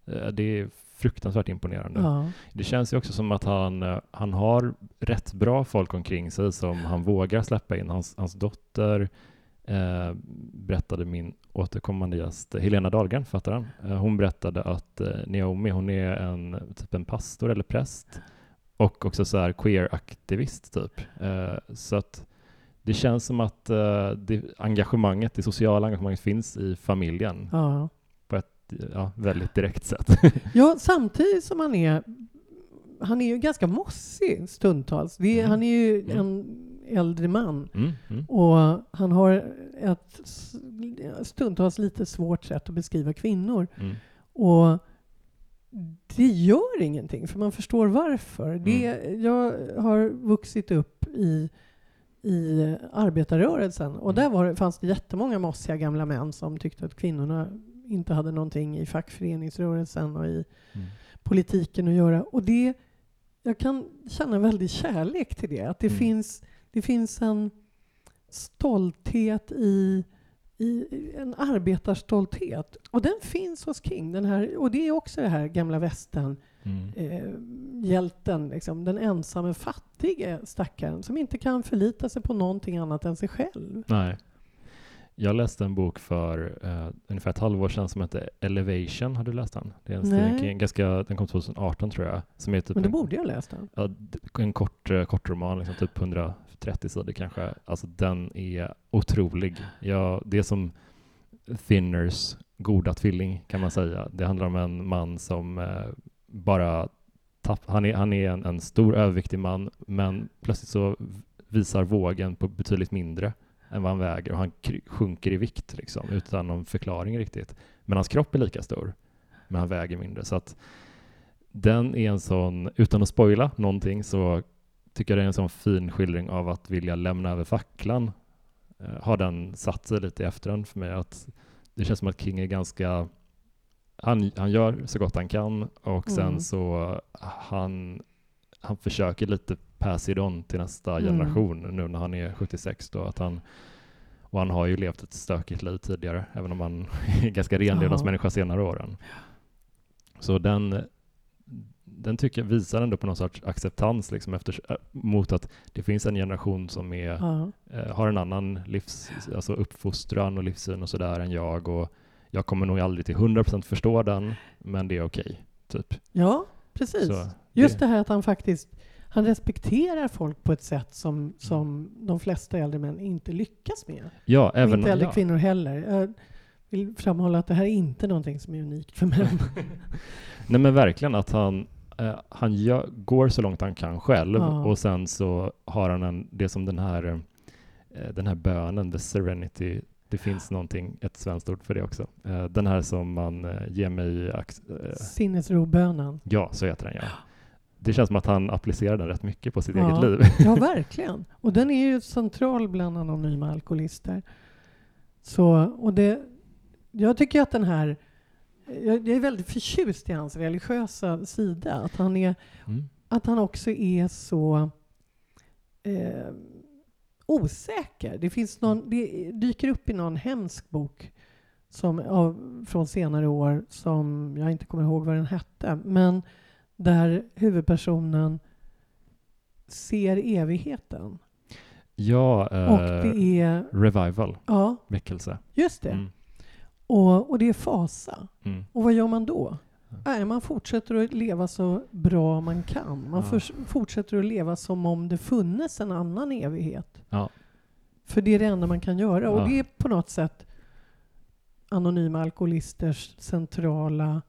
Eh, Det är fruktansvärt imponerande. Ja. Det känns ju också som att han, eh, han har rätt bra folk omkring sig som han vågar släppa in. Hans, hans dotter eh, berättade min återkommande gäst Helena Dahlgren, författaren. Eh, hon berättade att eh, Naomi, hon är en typ en pastor eller präst och också så här queer-aktivist typ. Eh, så att det känns som att eh, det engagemanget, det sociala engagemanget finns i familjen Ja. på ett ja, väldigt direkt sätt. ja, samtidigt som han är han är ju ganska mossig stundtals. Det Mm. Han är ju Mm. en äldre man Mm, mm, och han har ett stundtals lite svårt sätt att beskriva kvinnor. mm. Och det gör ingenting, för man förstår varför. Det, jag har vuxit upp i, i arbetarrörelsen och där var, det- fanns det jättemånga mossiga gamla män som tyckte att kvinnorna inte hade någonting i fackföreningsrörelsen och i Mm. politiken att göra. Och det, jag kan känna väldigt kärlek till det. Att det, Mm. finns, det finns en stolthet i, i en arbetarstolthet. Och den finns hos King. Den här, och det är också det här gamla västern Mm. eh, hjälten, liksom, den ensamme fattige stackaren som inte kan förlita sig på någonting annat än sig själv. Nej. Jag läste en bok för eh, ungefär ett halvår sedan som heter Elevation. Har du läst den? Det är en, Stephen. King, ganska, den kom 2018 tror jag. Som är typ Men det en, borde jag läst den. ja, en kort, eh, kort roman, liksom typ 130 sidor kanske. Alltså den är otrolig. Ja, det är som Thinners goda tvilling kan man säga. Det handlar om en man som eh, bara tapp, han är, han är en, en stor överviktig man men plötsligt så visar vågen på betydligt mindre än vad han väger och han sjunker i vikt liksom, utan någon förklaring riktigt. Men hans kropp är lika stor, men han väger mindre. Så att den är en sån, utan att spoila någonting så tycker jag det är en sån fin skildring av att vilja lämna över facklan. Eh, har den satt sig lite i efterhand för mig att det känns som att King är ganska han, han gör så gott han kan och sen Mm. så han, han försöker lite pass it on till nästa Mm. generation nu när han är 76 då att han och han har ju levt ett stökigt liv tidigare även om han är ganska renlevnadsmänniska senare åren. Så den, den tycker jag visar ändå på någon sorts acceptans liksom efter, äh, mot att det finns en generation som är Ja. eh, har en annan livs, alltså uppfostran och livssyn och sådär än jag och jag kommer nog aldrig till 100% förstå den, men det är okej, typ. ja, precis. Så Just det här att han faktiskt han respekterar folk på ett sätt som, som de flesta äldre män inte lyckas med. Ja, Och även inte äldre ja. kvinnor heller. Jag vill framhålla att det här är inte någonting som är unikt för män. Nej men verkligen att han, eh, han gör, går så långt han kan själv Ja. och sen så har han en, det som den här, eh, den här bönen, the serenity, det finns någonting, ett svenskt ord för det också. Eh, den här som man eh, ger mig, eh, Sinnesrobönen. ja så heter den ja. Det känns som att han applicerar den rätt mycket på sitt Ja. eget liv. Ja, verkligen. Och den är ju central bland anonyma alkoholister. Så, och det, jag tycker att den här... Jag är väldigt förtjust i hans religiösa sida. Att han, är, Mm. att han också är så eh, osäker. Det, finns någon, det dyker upp i någon hemsk bok som, av, från senare år som jag inte kommer ihåg vad den hette. Men där huvudpersonen ser evigheten. Ja, eh, Och det är... revival, Ja, väckelse. just det. Mm. Och, och det är fasa. Mm. Och vad gör man då? Nej, man fortsätter att leva så bra man kan. Man Ja. fortsätter att leva som om det funnes en annan evighet. Ja. För det är det enda man kan göra. Ja. Och det är på något sätt anonyma alkoholisters centrala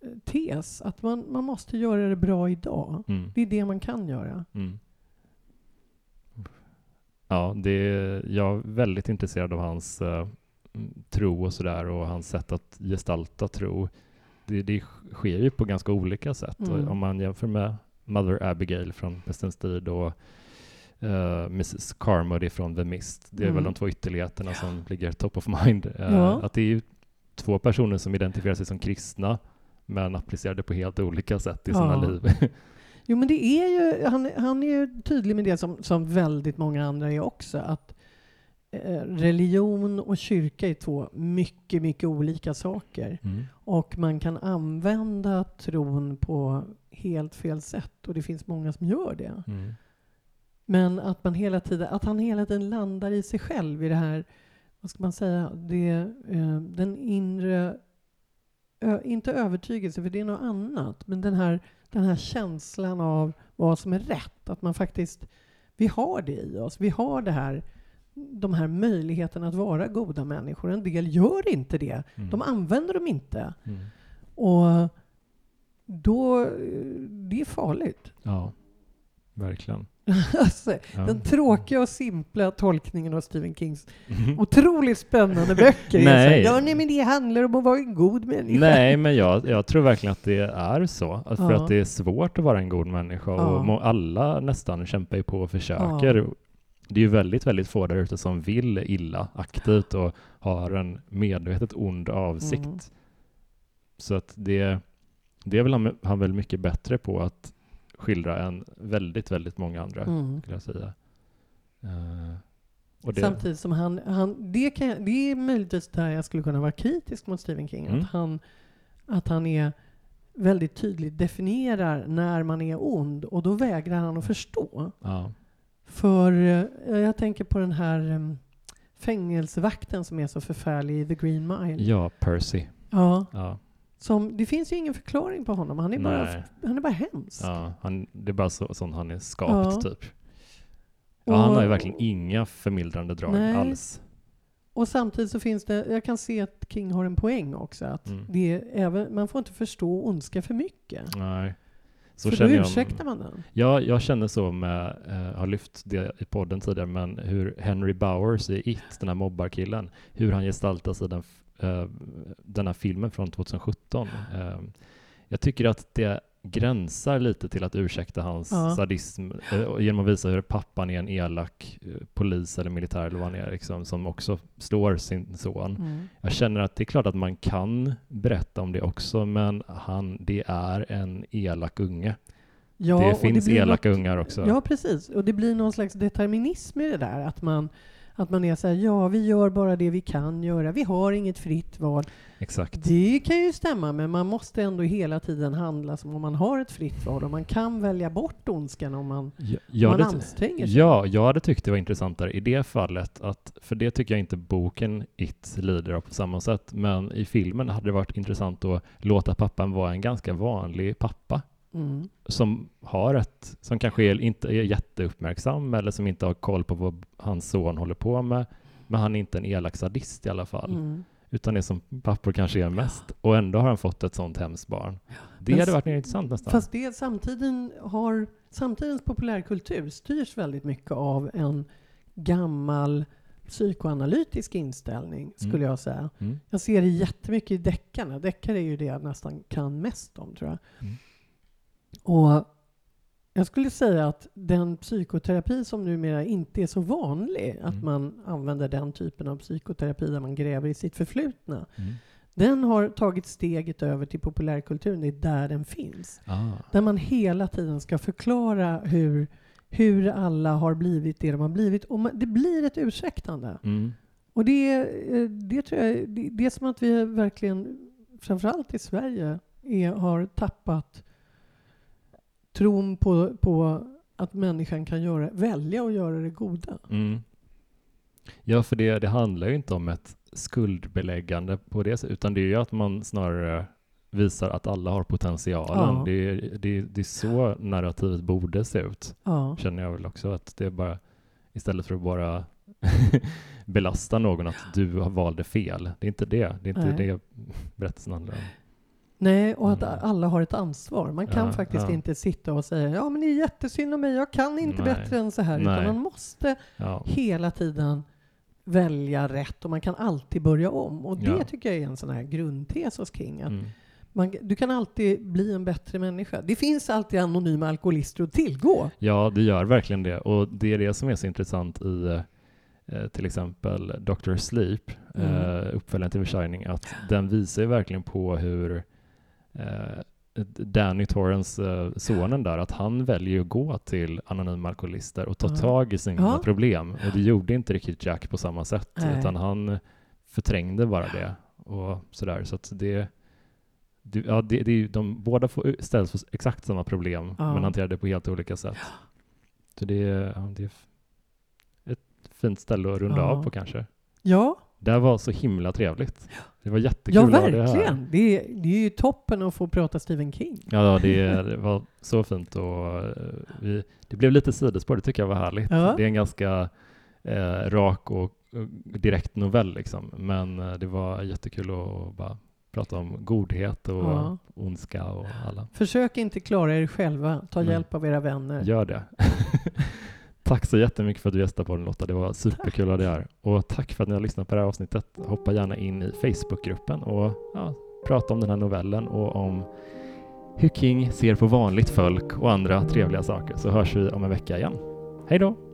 eh, tes. Att man, man måste göra det bra idag. Mm. Det är det man kan göra. Mm. Ja, det är, jag är väldigt intresserad av hans eh, tro och sådär och hans sätt att gestalta tro. Det, det sker ju på ganska olika sätt. Mm. Om man jämför med Mother Abigail från Pestens tid och eh, Mrs Carmody från The Mist. Det är Mm. väl de två ytterligheterna som ligger top of mind. Eh, Ja. Att det är ju två personer som identifierar sig som kristna men applicerar det på helt olika sätt i sina Ja. liv. Jo, men det är ju, han, han är ju tydlig med det som, som väldigt många andra är också. Att religion och kyrka är två mycket, mycket olika saker. Mm. Och man kan använda tron på helt fel sätt. Och det finns många som gör det. Mm. Men att, man hela tiden, att han hela tiden landar i sig själv i det här, vad ska man säga, det, eh, den inre, inte övertygelse, för det är något annat, men den här, den här känslan av vad som är rätt. Att man faktiskt, vi har det i oss. Vi har det här, de här möjligheterna att vara goda människor. En del gör inte det. Mm. De använder dem inte. Mm. Och då, det är farligt. Ja, verkligen. alltså, Ja. Den tråkiga och simpla tolkningen av Stephen Kings Mhm. otroligt spännande böcker. Nej. Ja, nej, men det handlar om att vara en god människa. Nej, men jag, jag tror verkligen att det är så. Att För Ja. att det är svårt att vara en god människa Ja. och alla nästan kämpar ju på och försöker. Det är ju väldigt, väldigt få där ute som vill illa aktivt och har en medvetet ond avsikt. Mm. Så att det, det är väl han, han väl mycket bättre på att skildra än väldigt, väldigt många andra, Mm. skulle jag säga. Och det, Samtidigt som han, han det, kan, det är möjligtvis där jag skulle kunna vara kritisk mot Stephen King. Mm. Att, han, att han är väldigt tydligt definierar när man är ond och då vägrar han att förstå. ja, För eh, jag tänker på den här em, fängelsevakten som är så förfärlig i The Green Mile. ja, Percy. Ja, Ja, som, det finns ju ingen förklaring på honom. Han är bara, han är bara hemsk. ja han, det är bara så, sånt han är skapt, Ja. typ. Ja, han har ju verkligen inga förmildrande drag Nej. alls. Och samtidigt så finns det, jag kan se att King har en poäng också. Att Mm. det är även, man får inte förstå ondska för mycket. Nej. Så då känner jag, ursäktar man den. Ja, jag känner så med, eh, har lyft det i podden tidigare, men hur Henry Bowers i It, den här mobbarkillen, hur han gestaltas i den, eh, den här filmen från 2017. Eh, jag tycker att det gränsar lite till att ursäkta hans Ja. sadism eh, genom att visa hur pappan är en elak eh, polis eller militär eller vad han är, liksom, som också slår sin son. Mm. Jag känner att det är klart att man kan berätta om det också, men han, det är en elak unge. Ja, det finns blir elaka något- ungar också. Ja, precis. Och det blir någon slags determinism i det där. Att man, att man är så här, ja, vi gör bara det vi kan göra. Vi har inget fritt val. Exakt. Det kan ju stämma, men man måste ändå hela tiden handla som om man har ett fritt val. Och man kan välja bort ondskan om man, Ja, jag man hade, anstränger sig. ja, jag hade tyckt det var intressantare i det fallet, att, för det tycker jag inte boken It lider av på samma sätt, men i filmen hade det varit intressant att låta pappan vara en ganska vanlig pappa Mm. som har ett, som kanske är, inte är jätteuppmärksam eller som inte har koll på vad hans son håller på med, men han är inte en elak sadist i alla fall, Mm. utan det som pappor kanske är mest, och ändå har han fått ett sånt hemskt barn. Det Men hade varit intressant nästan. Fast det samtiden har, samtidens populärkultur styrs väldigt mycket av en gammal psykoanalytisk inställning, skulle Mm. jag säga. Mm. Jag ser det jättemycket i deckarna. Deckare är ju det jag nästan kan mest om, tror jag. Och jag skulle säga att den psykoterapi som numera inte är så vanlig, att Mm. man använder den typen av psykoterapi där man gräver i sitt förflutna, Mm. den har tagit steget över till populärkulturen. Det är där den finns. Ah. Där man hela tiden ska förklara hur, hur alla har blivit det de har blivit. Och man, det blir ett ursäktande. Mm. Och det, eh, det tror jag, det, det är som att vi verkligen, framförallt i Sverige, är, har tappat tron på, på att människan kan göra, välja att göra det goda. Mm. Ja, för det, det handlar ju inte om ett skuldbeläggande på det sättet, utan det är ju att man snarare visar att alla har potentialen. Ja. Det, är, det, det är så narrativet borde se ut, Ja. känner jag väl också. Att det är bara, istället för att bara belasta någon att du har valde fel. Det är inte det. Det är inte Nej. det berättelsen handlar om. Nej, och att Mm. alla har ett ansvar. Man kan Ja, faktiskt ja. inte sitta och säga ja men det är jättesynd om mig, jag kan inte Nej. bättre än så här. Nej. Utan man måste Ja. hela tiden välja rätt och man kan alltid börja om. Och det tycker jag är en sån här grundtes hos King. Mm. man, du kan alltid bli en bättre människa. Det finns alltid anonyma alkoholister att tillgå. Ja, det gör verkligen det. Och det är det som är så intressant i eh, till exempel Dr. Sleep, Mm. eh, uppföljaren till The Shining, att den visar ju verkligen på hur Danny Torrance, eh, sonen där, att han väljer att gå till anonyma alkoholister och ta Ja. tag i sina Ja. problem. Och det gjorde inte riktigt Jack på samma sätt, Nej. utan han förträngde bara det. Och sådär. Så att det, det, ja, det, det de båda får ställs för exakt samma problem, Ja. men hanterar det på helt olika sätt. Så det är, ja, det är ett fint ställe att runda av på kanske. Ja, Det var så himla trevligt. Det var ja jättekul att ha det verkligen. Det är, det är ju toppen att få prata Stephen King. Ja, det, det var så fint och eh, vi, det blev lite sidospår, det tycker jag var härligt. Ja. Det är en ganska eh, rak och, och direkt novell liksom, men eh, det var jättekul att bara prata om godhet och Ja. ondska och alla. Försök inte klara er själva. Ta Nej. hjälp av era vänner. Gör det. tack så jättemycket för att du gästade på den Lotta. Det var superkul att ha dig här. Och tack för att ni har lyssnat på det här avsnittet. Hoppa gärna in i Facebookgruppen och ja, prata om den här novellen och om hur King ser på vanligt folk och andra trevliga saker. Så hörs vi om en vecka igen. Hej då!